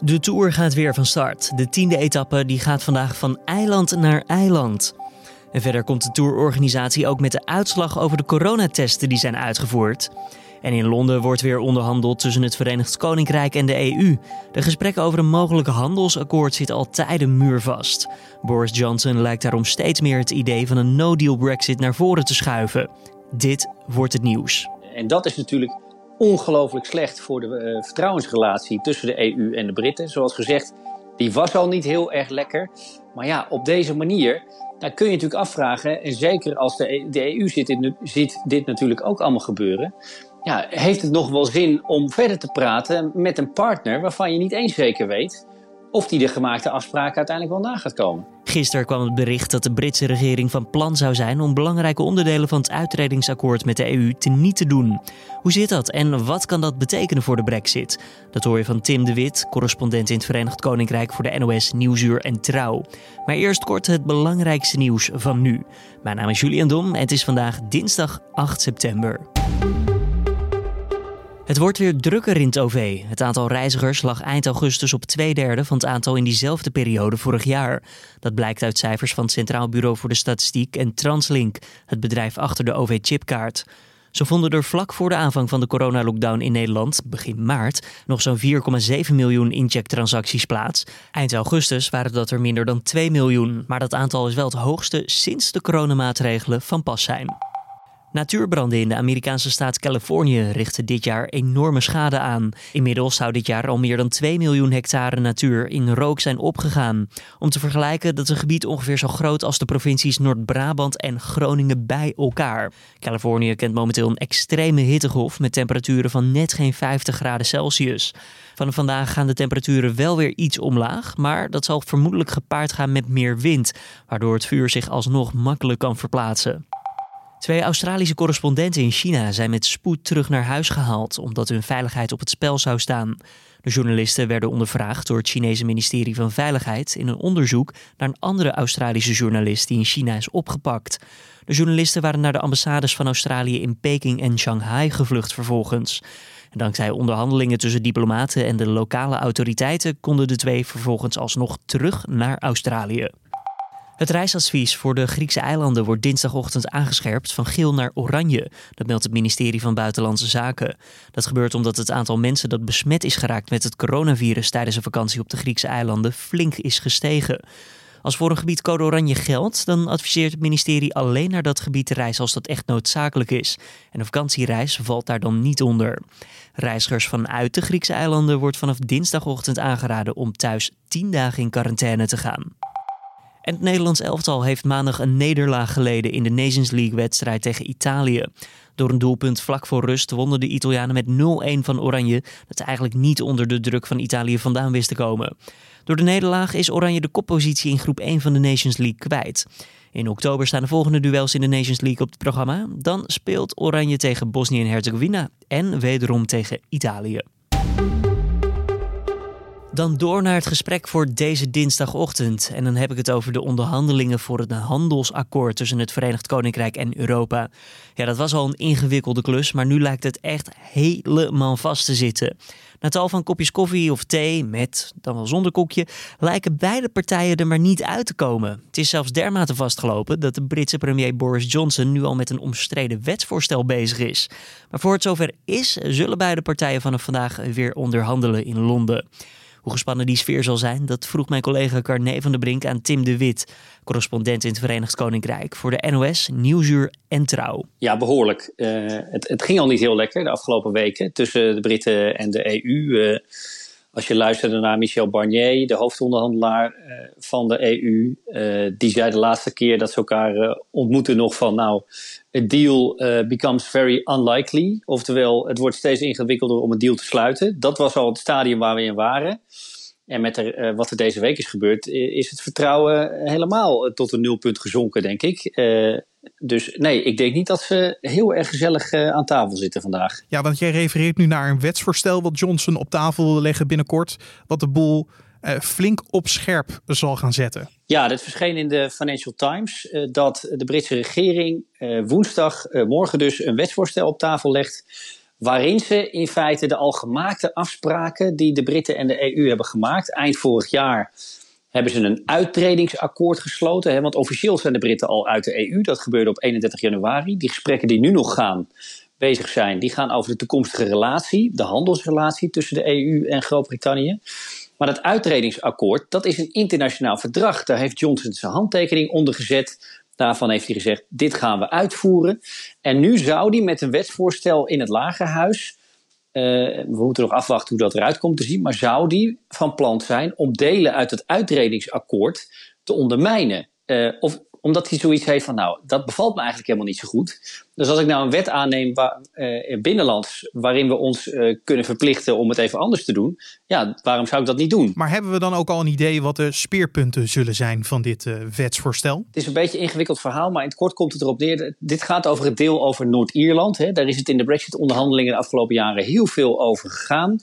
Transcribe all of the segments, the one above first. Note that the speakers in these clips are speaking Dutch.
De Tour gaat weer van start. De tiende etappe die gaat vandaag van eiland naar eiland. En verder komt de tourorganisatie ook met de uitslag over de coronatesten die zijn uitgevoerd. En in Londen wordt weer onderhandeld tussen het Verenigd Koninkrijk en de EU. De gesprekken over een mogelijk handelsakkoord zitten al tijden muurvast. Boris Johnson lijkt daarom steeds meer het idee van een no-deal Brexit naar voren te schuiven. Dit wordt het nieuws. En dat is natuurlijk ongelooflijk slecht voor de uh, vertrouwensrelatie tussen de EU en de Britten. Zoals gezegd, die was al niet heel erg lekker. Maar ja, op deze manier dan kun je natuurlijk afvragen, en zeker als de, e de EU zit dit, ziet dit natuurlijk ook allemaal gebeuren. Ja, heeft het nog wel zin om verder te praten met een partner waarvan je niet eens zeker weet of die de gemaakte afspraken uiteindelijk wel na gaat komen. Gisteren kwam het bericht dat de Britse regering van plan zou zijn om belangrijke onderdelen van het uitredingsakkoord met de EU te niet te doen. Hoe zit dat en wat kan dat betekenen voor de Brexit? Dat hoor je van Tim de Wit, correspondent in het Verenigd Koninkrijk voor de NOS Nieuwsuur en Trouw. Maar eerst kort het belangrijkste nieuws van nu. Mijn naam is Julian Dom en het is vandaag dinsdag 8 september. Het wordt weer drukker in het OV. Het aantal reizigers lag eind augustus op twee derde van het aantal in diezelfde periode vorig jaar. Dat blijkt uit cijfers van het Centraal Bureau voor de Statistiek en Translink, het bedrijf achter de OV-chipkaart. Zo vonden er vlak voor de aanvang van de coronalockdown in Nederland, begin maart, nog zo'n 4,7 miljoen inchecktransacties plaats. Eind augustus waren dat er minder dan 2 miljoen, maar dat aantal is wel het hoogste sinds de coronamaatregelen van pas zijn. Natuurbranden in de Amerikaanse staat Californië richten dit jaar enorme schade aan. Inmiddels zou dit jaar al meer dan 2 miljoen hectare natuur in rook zijn opgegaan. Om te vergelijken, dat is een gebied ongeveer zo groot als de provincies Noord-Brabant en Groningen bij elkaar. Californië kent momenteel een extreme hittegolf met temperaturen van net geen 50 graden Celsius. Van vandaag gaan de temperaturen wel weer iets omlaag, maar dat zal vermoedelijk gepaard gaan met meer wind, waardoor het vuur zich alsnog makkelijk kan verplaatsen. Twee Australische correspondenten in China zijn met spoed terug naar huis gehaald omdat hun veiligheid op het spel zou staan. De journalisten werden ondervraagd door het Chinese ministerie van Veiligheid in een onderzoek naar een andere Australische journalist die in China is opgepakt. De journalisten waren naar de ambassades van Australië in Peking en Shanghai gevlucht vervolgens. En dankzij onderhandelingen tussen diplomaten en de lokale autoriteiten konden de twee vervolgens alsnog terug naar Australië. Het reisadvies voor de Griekse eilanden wordt dinsdagochtend aangescherpt van geel naar oranje. Dat meldt het ministerie van Buitenlandse Zaken. Dat gebeurt omdat het aantal mensen dat besmet is geraakt met het coronavirus tijdens een vakantie op de Griekse eilanden flink is gestegen. Als voor een gebied code oranje geldt, dan adviseert het ministerie alleen naar dat gebied te reizen als dat echt noodzakelijk is. En een vakantiereis valt daar dan niet onder. Reizigers vanuit de Griekse eilanden wordt vanaf dinsdagochtend aangeraden om thuis 10 dagen in quarantaine te gaan. En het Nederlands elftal heeft maandag een nederlaag geleden in de Nations League-wedstrijd tegen Italië. Door een doelpunt vlak voor rust wonnen de Italianen met 0-1 van Oranje, dat eigenlijk niet onder de druk van Italië vandaan wist te komen. Door de nederlaag is Oranje de koppositie in groep 1 van de Nations League kwijt. In oktober staan de volgende duels in de Nations League op het programma. Dan speelt Oranje tegen Bosnië en Herzegovina en wederom tegen Italië. Dan door naar het gesprek voor deze dinsdagochtend. En dan heb ik het over de onderhandelingen voor het handelsakkoord tussen het Verenigd Koninkrijk en Europa. Ja, dat was al een ingewikkelde klus, maar nu lijkt het echt helemaal vast te zitten. Na tal van kopjes koffie of thee, met dan wel zonder koekje, lijken beide partijen er maar niet uit te komen. Het is zelfs dermate vastgelopen dat de Britse premier Boris Johnson nu al met een omstreden wetsvoorstel bezig is. Maar voor het zover is, zullen beide partijen vanaf vandaag weer onderhandelen in Londen. Hoe gespannen die sfeer zal zijn, dat vroeg mijn collega Carne van der Brink aan Tim de Wit, correspondent in het Verenigd Koninkrijk, voor de NOS, Nieuwsuur en Trouw. Ja, behoorlijk. Uh, het, het, ging al niet heel lekker de afgelopen weken tussen de Britten en de EU. Eh, als je luisterde naar Michel Barnier, de hoofdonderhandelaar uh, van de EU, die zei de laatste keer dat ze elkaar ontmoeten nog van nou, a deal becomes very unlikely. Oftewel, het wordt steeds ingewikkelder om een deal te sluiten. Dat was al het stadium waar we in waren. En met er, wat er deze week is gebeurd, is het vertrouwen helemaal tot een nulpunt gezonken, denk ik. Uh, dus nee, ik denk niet dat ze heel erg gezellig uh, aan tafel zitten vandaag. Ja, want jij refereert nu naar een wetsvoorstel wat Johnson op tafel wil leggen binnenkort. Wat de boel flink op scherp zal gaan zetten. Ja, dat verscheen in de Financial Times dat de Britse regering woensdag, morgen dus, een wetsvoorstel op tafel legt waarin ze in feite de al gemaakte afspraken die de Britten en de EU hebben gemaakt, eind vorig jaar hebben ze een uittredingsakkoord gesloten. Hè, want officieel zijn de Britten al uit de EU. Dat gebeurde op 31 januari. Die gesprekken die nu nog gaan, bezig zijn, die gaan over de toekomstige relatie, de handelsrelatie tussen de EU en Groot-Brittannië. Maar dat uittredingsakkoord, dat is een internationaal verdrag. Daar heeft Johnson zijn handtekening onder gezet. Daarvan heeft hij gezegd: dit gaan we uitvoeren. En nu zou hij met een wetsvoorstel in het Lagerhuis. Uh, we moeten nog afwachten hoe dat eruit komt te zien. Maar zou die van plan zijn om delen uit het uitredingsakkoord te ondermijnen? Uh, of omdat hij zoiets heeft van, nou, dat bevalt me eigenlijk helemaal niet zo goed. Dus als ik nou een wet aanneem waar, uh, binnenlands, waarin we ons uh, kunnen verplichten om het even anders te doen, ja, waarom zou ik dat niet doen? Maar hebben we dan ook al een idee wat de speerpunten zullen zijn van dit uh, wetsvoorstel? Het is een beetje een ingewikkeld verhaal, maar in het kort komt het erop neer. Dit gaat over het deel over Noord-Ierland. Daar is het in de Brexit-onderhandelingen de afgelopen jaren heel veel over gegaan.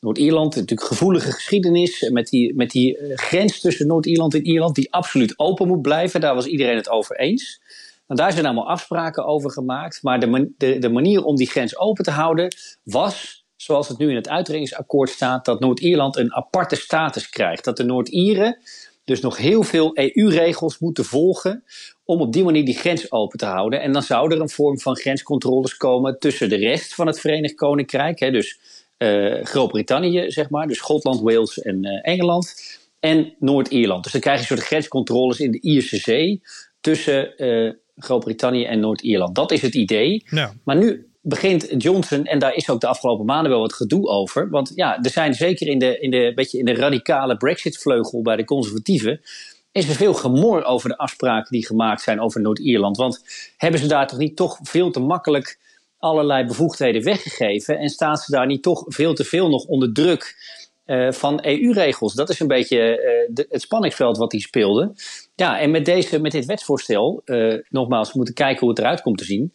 Noord-Ierland, natuurlijk gevoelige geschiedenis met die, met die eh, grens tussen Noord-Ierland en Ierland, die absoluut open moet blijven. Daar was iedereen het over eens. Nou, daar zijn allemaal afspraken over gemaakt. Maar de, de, de manier om die grens open te houden was, zoals het nu in het uitredingsakkoord staat, dat Noord-Ierland een aparte status krijgt. Dat de Noord-Ieren dus nog heel veel EU-regels moeten volgen om op die manier die grens open te houden. En dan zou er een vorm van grenscontroles komen tussen de rest van het Verenigd Koninkrijk. Hè, dus Groot-Brittannië, zeg maar. Dus Schotland, Wales en uh, Engeland. En Noord-Ierland. Dus dan krijg je een soort grenscontroles in de Ierse Zee tussen uh, Groot-Brittannië en Noord-Ierland. Dat is het idee. Ja. Maar nu begint Johnson, en daar is ook de afgelopen maanden wel wat gedoe over. Want ja, er zijn zeker in de, in de, beetje in de radicale Brexit-vleugel bij de conservatieven. Is er veel gemor over de afspraken die gemaakt zijn over Noord-Ierland? Want hebben ze daar toch niet toch veel te makkelijk allerlei bevoegdheden weggegeven en staan ze daar niet toch veel te veel nog onder druk uh, van EU-regels? Dat is een beetje de, het spanningsveld wat die speelde. Ja, en met, deze, met dit wetsvoorstel, uh, nogmaals, we moeten kijken hoe het eruit komt te zien.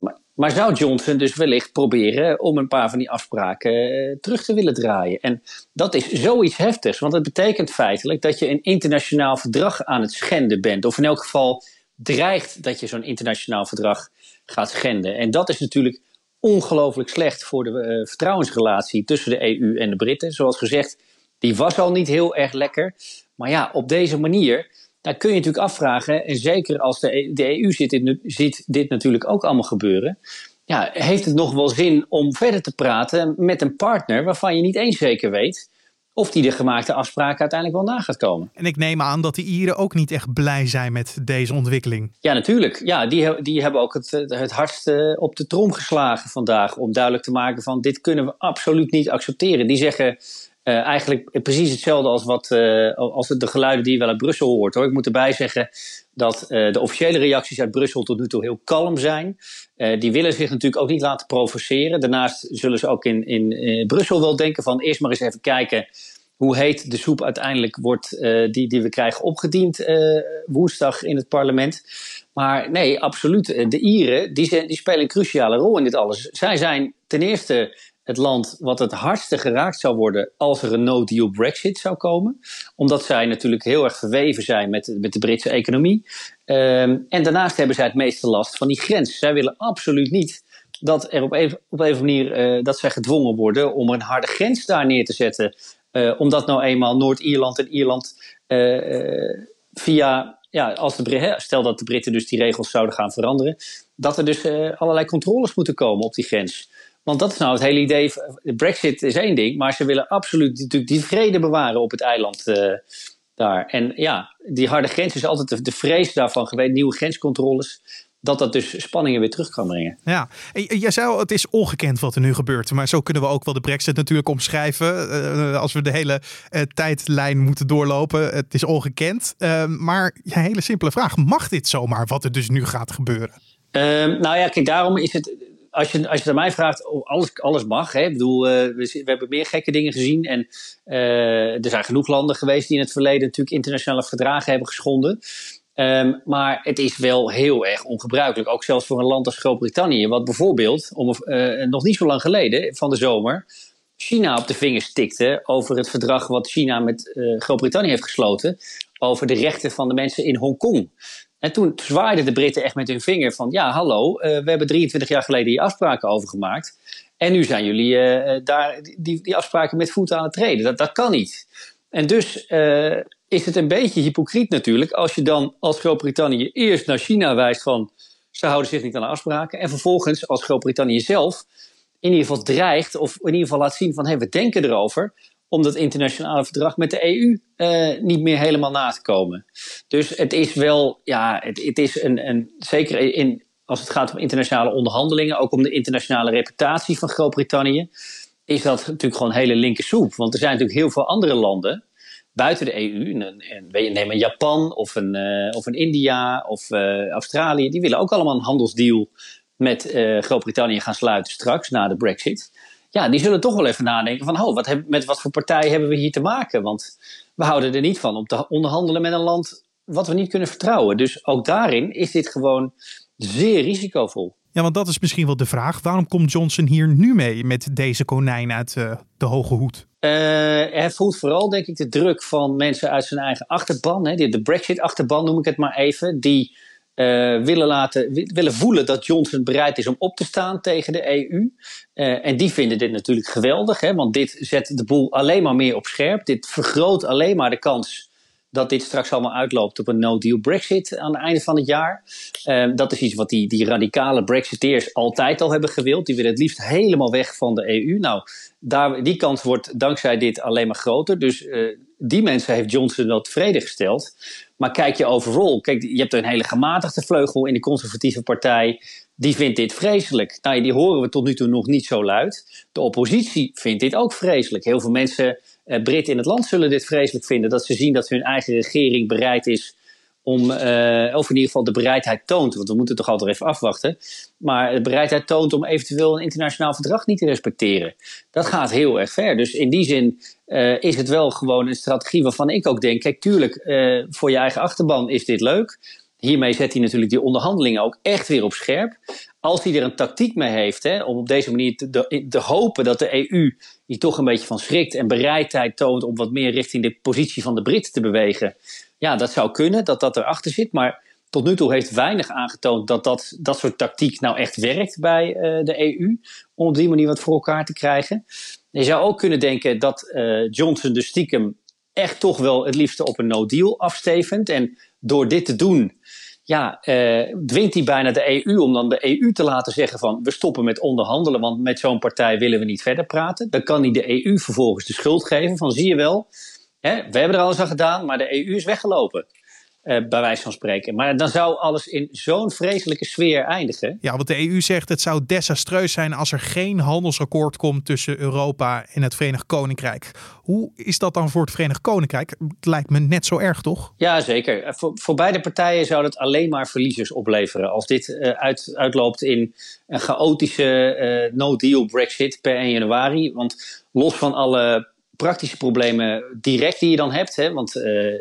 Maar, maar zou Johnson dus wellicht proberen om een paar van die afspraken terug te willen draaien? En dat is zoiets heftigs, want het betekent feitelijk dat je een internationaal verdrag aan het schenden bent. Of in elk geval dreigt dat je zo'n internationaal verdrag gaat schenden. En dat is natuurlijk ongelooflijk slecht voor de uh, vertrouwensrelatie tussen de EU en de Britten. Zoals gezegd, die was al niet heel erg lekker. Maar ja, op deze manier, daar kun je natuurlijk afvragen. En zeker als de, e de EU ziet dit, ziet dit natuurlijk ook allemaal gebeuren. Ja, heeft het nog wel zin om verder te praten met een partner waarvan je niet eens zeker weet of die de gemaakte afspraken uiteindelijk wel na gaat komen. En ik neem aan dat de Ieren ook niet echt blij zijn met deze ontwikkeling. Ja, natuurlijk. Ja, die, die hebben ook het, het hardst op de trom geslagen vandaag om duidelijk te maken van dit kunnen we absoluut niet accepteren. Die zeggen uh, eigenlijk precies hetzelfde als, wat, uh, als de geluiden die je wel uit Brussel hoort. Hoor. Ik moet erbij zeggen dat uh, de officiële reacties uit Brussel tot nu toe heel kalm zijn. die willen zich natuurlijk ook niet laten provoceren. Daarnaast zullen ze ook in, in Brussel wel denken van eerst maar eens even kijken hoe heet de soep uiteindelijk wordt die, die we krijgen opgediend woensdag in het parlement. Maar nee, absoluut. De Ieren die, die spelen een cruciale rol in dit alles. Zij zijn ten eerste het land wat het hardste geraakt zou worden als er een no-deal Brexit zou komen. Omdat zij natuurlijk heel erg verweven zijn met, met de Britse economie. Um, en daarnaast hebben zij het meeste last van die grens. Zij willen absoluut niet dat er op een, op een manier uh, dat zij gedwongen worden om een harde grens daar neer te zetten. Uh, omdat nou eenmaal Noord-Ierland en Ierland uh, via, ja, als de, stel dat de Britten dus die regels zouden gaan veranderen, dat er dus allerlei controles moeten komen op die grens. Want dat is nou het hele idee. Brexit is één ding, maar ze willen absoluut natuurlijk die vrede bewaren op het eiland uh, daar. En ja, die harde grens is altijd de, de vrees daarvan geweest, nieuwe grenscontroles dat dat dus spanningen weer terug kan brengen. Ja, en jij zei al, het is ongekend wat er nu gebeurt. Maar zo kunnen we ook wel de brexit natuurlijk omschrijven. Uh, als we de hele uh, tijdlijn moeten doorlopen. Het is ongekend. Uh, maar ja, hele simpele vraag. Mag dit zomaar wat er dus nu gaat gebeuren? Ehm, nou ja, kijk, daarom is het als je, als je aan mij vraagt, oh, alles, alles mag. Hè? Ik bedoel, uh, we, hebben meer gekke dingen gezien. En uh, er zijn genoeg landen geweest die in het verleden natuurlijk internationale verdragen hebben geschonden. Um, maar het is wel heel erg ongebruikelijk. Ook zelfs voor een land als Groot-Brittannië. Wat bijvoorbeeld, om, uh, nog niet zo lang geleden, van de zomer, China op de vingers tikte over het verdrag wat China met Groot-Brittannië heeft gesloten. Over de rechten van de mensen in Hongkong. En toen zwaaiden de Britten echt met hun vinger van ja, hallo, uh, we hebben 23 jaar geleden hier afspraken over gemaakt. En nu zijn jullie daar die, die afspraken met voeten aan het treden. Dat, dat kan niet. En dus is het een beetje hypocriet natuurlijk als je dan als Groot-Brittannië eerst naar China wijst van ze houden zich niet aan de afspraken en vervolgens als Groot-Brittannië zelf in ieder geval dreigt of in ieder geval laat zien van hey, we denken erover om dat internationale verdrag met de EU uh, niet meer helemaal na te komen. Dus het is wel, ja, het, het is een, een zeker in, als het gaat om internationale onderhandelingen, ook om de internationale reputatie van Groot-Brittannië, is dat natuurlijk gewoon hele linker soep. Want er zijn natuurlijk heel veel andere landen buiten de EU, neem een Japan of een, uh, of een India of uh, Australië, die willen ook allemaal een handelsdeal met Groot-Brittannië gaan sluiten straks na de Brexit. Ja, die zullen toch wel even nadenken van, oh, wat heb, met wat voor partij hebben we hier te maken? Want we houden er niet van om te onderhandelen met een land wat we niet kunnen vertrouwen. Dus ook daarin is dit gewoon zeer risicovol. Ja, want dat is misschien wel de vraag. Waarom komt Johnson hier nu mee met deze konijn uit uh, de hoge hoed? Uh, hij voelt vooral, denk ik, de druk van mensen uit zijn eigen achterban. Hè, de Brexit-achterban noem ik het maar even. Die uh, willen, laten, willen voelen dat Johnson bereid is om op te staan tegen de EU. Uh, en die vinden dit natuurlijk geweldig, hè, want dit zet de boel alleen maar meer op scherp. Dit vergroot alleen maar de kans dat dit straks allemaal uitloopt op een no-deal Brexit aan het einde van het jaar. Uh, dat is iets wat die, die radicale Brexiteers altijd al hebben gewild. Die willen het liefst helemaal weg van de EU. Nou, daar, die kans wordt dankzij dit alleen maar groter. Dus die mensen heeft Johnson wel tevreden gesteld. Maar kijk je overal, kijk, je hebt een hele gematigde vleugel in de conservatieve partij. Die vindt dit vreselijk. Nou, die horen we tot nu toe nog niet zo luid. De oppositie vindt dit ook vreselijk. Heel veel mensen uh, Britten in het land zullen dit vreselijk vinden. Dat ze zien dat hun eigen regering bereid is om, uh, of in ieder geval de bereidheid toont, want we moeten toch altijd even afwachten, maar de bereidheid toont om eventueel een internationaal verdrag niet te respecteren. Dat gaat heel erg ver. Dus in die zin uh, is het wel gewoon een strategie waarvan ik ook denk, kijk, tuurlijk, uh, voor je eigen achterban is dit leuk. Hiermee zet hij natuurlijk die onderhandelingen ook echt weer op scherp. Als hij er een tactiek mee heeft, hè, om op deze manier te, te hopen dat de EU hier toch een beetje van schrikt en bereidheid toont om wat meer richting de positie van de Britten te bewegen. Ja, dat zou kunnen, dat dat erachter zit. Maar tot nu toe heeft weinig aangetoond dat dat, dat soort tactiek nou echt werkt bij uh, de EU. Om op die manier wat voor elkaar te krijgen. Je zou ook kunnen denken dat uh, Johnson de stiekem echt toch wel het liefste op een no-deal afstevend. En door dit te doen, ja, uh, dwingt hij bijna de EU om dan de EU te laten zeggen van we stoppen met onderhandelen, want met zo'n partij willen we niet verder praten. Dan kan hij de EU vervolgens de schuld geven van zie je wel, hè, we hebben er alles aan gedaan, maar de EU is weggelopen. Uh, bij wijze van spreken. Maar dan zou alles in zo'n vreselijke sfeer eindigen. Ja, want de EU zegt het zou desastreus zijn als er geen handelsakkoord komt tussen Europa en het Verenigd Koninkrijk. Hoe is dat dan voor het Verenigd Koninkrijk? Het lijkt me net zo erg, toch? Ja, zeker. Eh, voor, voor beide partijen zou het alleen maar verliezers opleveren. Als dit uh, uit, uitloopt in een chaotische uh, no-deal Brexit per 1 januari. Want los van alle praktische problemen direct die je dan hebt. Hè? Want uh,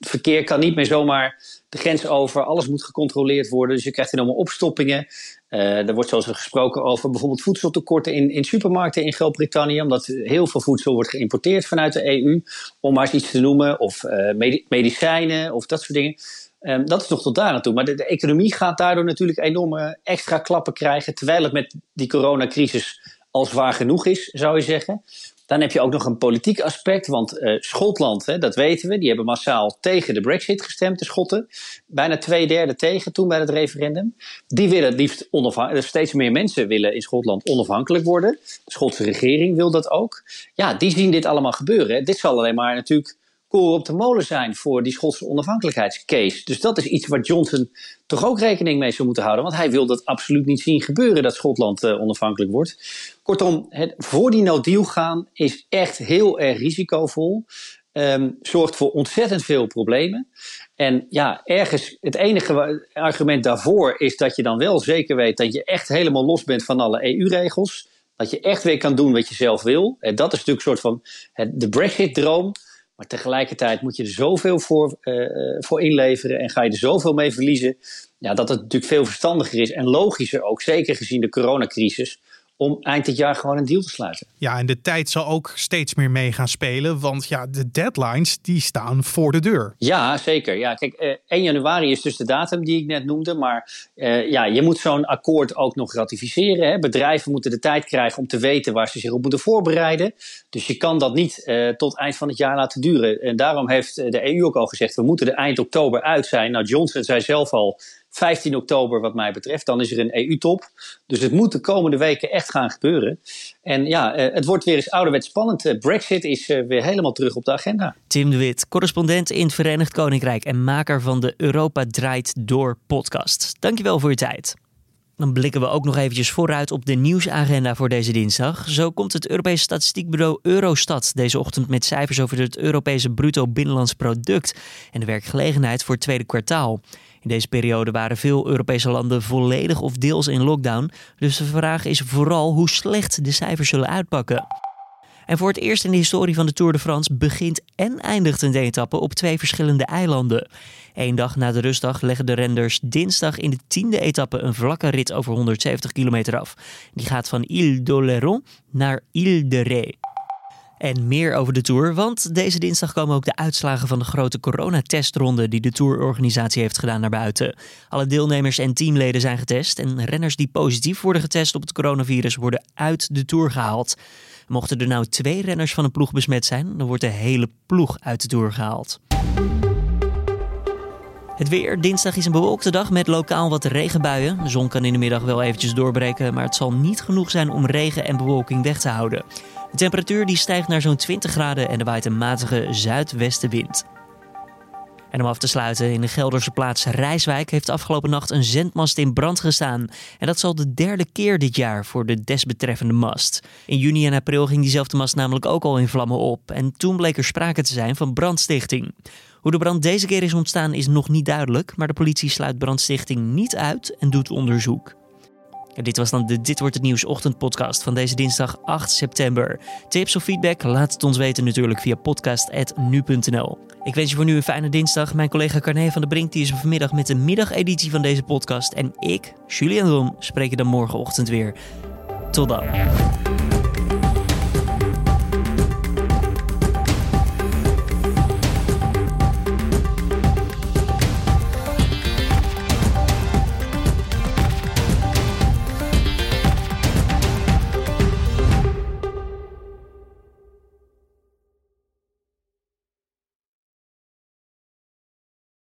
verkeer kan niet meer zomaar de grens over. Alles moet gecontroleerd worden. Dus je krijgt enorme opstoppingen. Uh, er wordt zoals er gesproken over bijvoorbeeld voedseltekorten in, in supermarkten in Groot-Brittannië. Omdat heel veel voedsel wordt geïmporteerd vanuit de EU. Om maar eens iets te noemen. Of uh, medicijnen of dat soort dingen. Um, dat is nog tot daar naartoe. Maar de, economie gaat daardoor natuurlijk enorme extra klappen krijgen. Terwijl het met die coronacrisis al zwaar genoeg is, zou je zeggen. Dan heb je ook nog een politiek aspect, want uh, Schotland, hè, dat weten we, die hebben massaal tegen de Brexit gestemd, de Schotten. Bijna twee derde tegen toen bij het referendum. Die willen het liefst onafhankelijk, steeds meer mensen willen in Schotland onafhankelijk worden. De Schotse regering wil dat ook. Ja, die zien dit allemaal gebeuren. Dit zal alleen maar natuurlijk koren op de molen zijn voor die Schotse onafhankelijkheidscase. Dus dat is iets waar Johnson toch ook rekening mee zou moeten houden. Want hij wil dat absoluut niet zien gebeuren dat Schotland uh, onafhankelijk wordt. Kortom, het voor die no-deal gaan is echt heel erg risicovol. Um, zorgt voor ontzettend veel problemen. En ja, ergens het enige argument daarvoor is dat je dan wel zeker weet dat je echt helemaal los bent van alle EU-regels. Dat je echt weer kan doen wat je zelf wil. En dat is natuurlijk een soort van de Brexit-droom. Maar tegelijkertijd moet je er zoveel voor, uh, voor inleveren en ga je er zoveel mee verliezen. Ja, dat het natuurlijk veel verstandiger is en logischer ook, zeker gezien de coronacrisis, om eind dit jaar gewoon een deal te sluiten. Ja, en de tijd zal ook steeds meer mee gaan spelen, want ja, de deadlines die staan voor de deur. Ja, zeker. Ja, kijk, 1 eh, januari is dus de datum die ik net noemde, maar uh, ja, je moet zo'n akkoord ook nog ratificeren. Hè. Bedrijven moeten de tijd krijgen om te weten waar ze zich op moeten voorbereiden. Dus je kan dat niet uh, tot eind van het jaar laten duren. En daarom heeft de EU ook al gezegd, we moeten er eind oktober uit zijn. Nou, Johnson zei zelf al, 15 oktober wat mij betreft. Dan is er een EU-top. Dus het moet de komende weken echt gaan gebeuren. En ja, eh, het wordt weer eens ouderwets spannend. Eh, Brexit is eh, weer helemaal terug op de agenda. Tim de Wit, correspondent in het Verenigd Koninkrijk en maker van de Europa Draait Door podcast. Dankjewel voor je tijd. Dan blikken we ook nog eventjes vooruit op de nieuwsagenda voor deze dinsdag. Zo komt het Europese statistiekbureau Eurostat deze ochtend met cijfers over het Europese bruto binnenlands product en de werkgelegenheid voor het tweede kwartaal. In deze periode waren veel Europese landen volledig of deels in lockdown. Dus de vraag is vooral hoe slecht de cijfers zullen uitpakken. En voor het eerst in de historie van de Tour de France begint en eindigt een etappe op twee verschillende eilanden. Eén dag na de rustdag leggen de renders dinsdag in de tiende etappe een vlakke rit over 170 kilometer af. Die gaat van Ile d'Oléron naar Ile de Ré. En meer over de Tour, want deze dinsdag komen ook de uitslagen van de grote coronatestronde die de Tourorganisatie heeft gedaan naar buiten. Alle deelnemers en teamleden zijn getest en renners die positief worden getest op het coronavirus worden uit de Tour gehaald. Mochten er nou twee renners van een ploeg besmet zijn, dan wordt de hele ploeg uit de Tour gehaald. Het weer. Dinsdag is een bewolkte dag met lokaal wat regenbuien. De zon kan in de middag wel eventjes doorbreken, maar het zal niet genoeg zijn om regen en bewolking weg te houden. De temperatuur die stijgt naar zo'n 20 graden en er waait een matige zuidwestenwind. En om af te sluiten, in de Gelderse plaats Rijswijk heeft afgelopen nacht een zendmast in brand gestaan. En dat zal de derde keer dit jaar voor de desbetreffende mast. In juni en april ging diezelfde mast namelijk ook al in vlammen op. En toen bleek er sprake te zijn van brandstichting. Hoe de brand deze keer is ontstaan is nog niet duidelijk, maar de politie sluit brandstichting niet uit en doet onderzoek dit was dan de Dit wordt het nieuws ochtendpodcast van deze dinsdag 8 september. Tips of feedback? Laat het ons weten natuurlijk via podcast.nu.nl. Ik wens je voor nu een fijne dinsdag. Mijn collega Carne van der Brink die is vanmiddag met de middageditie van deze podcast. En ik, Julian Rom, spreek je dan morgenochtend weer. Tot dan.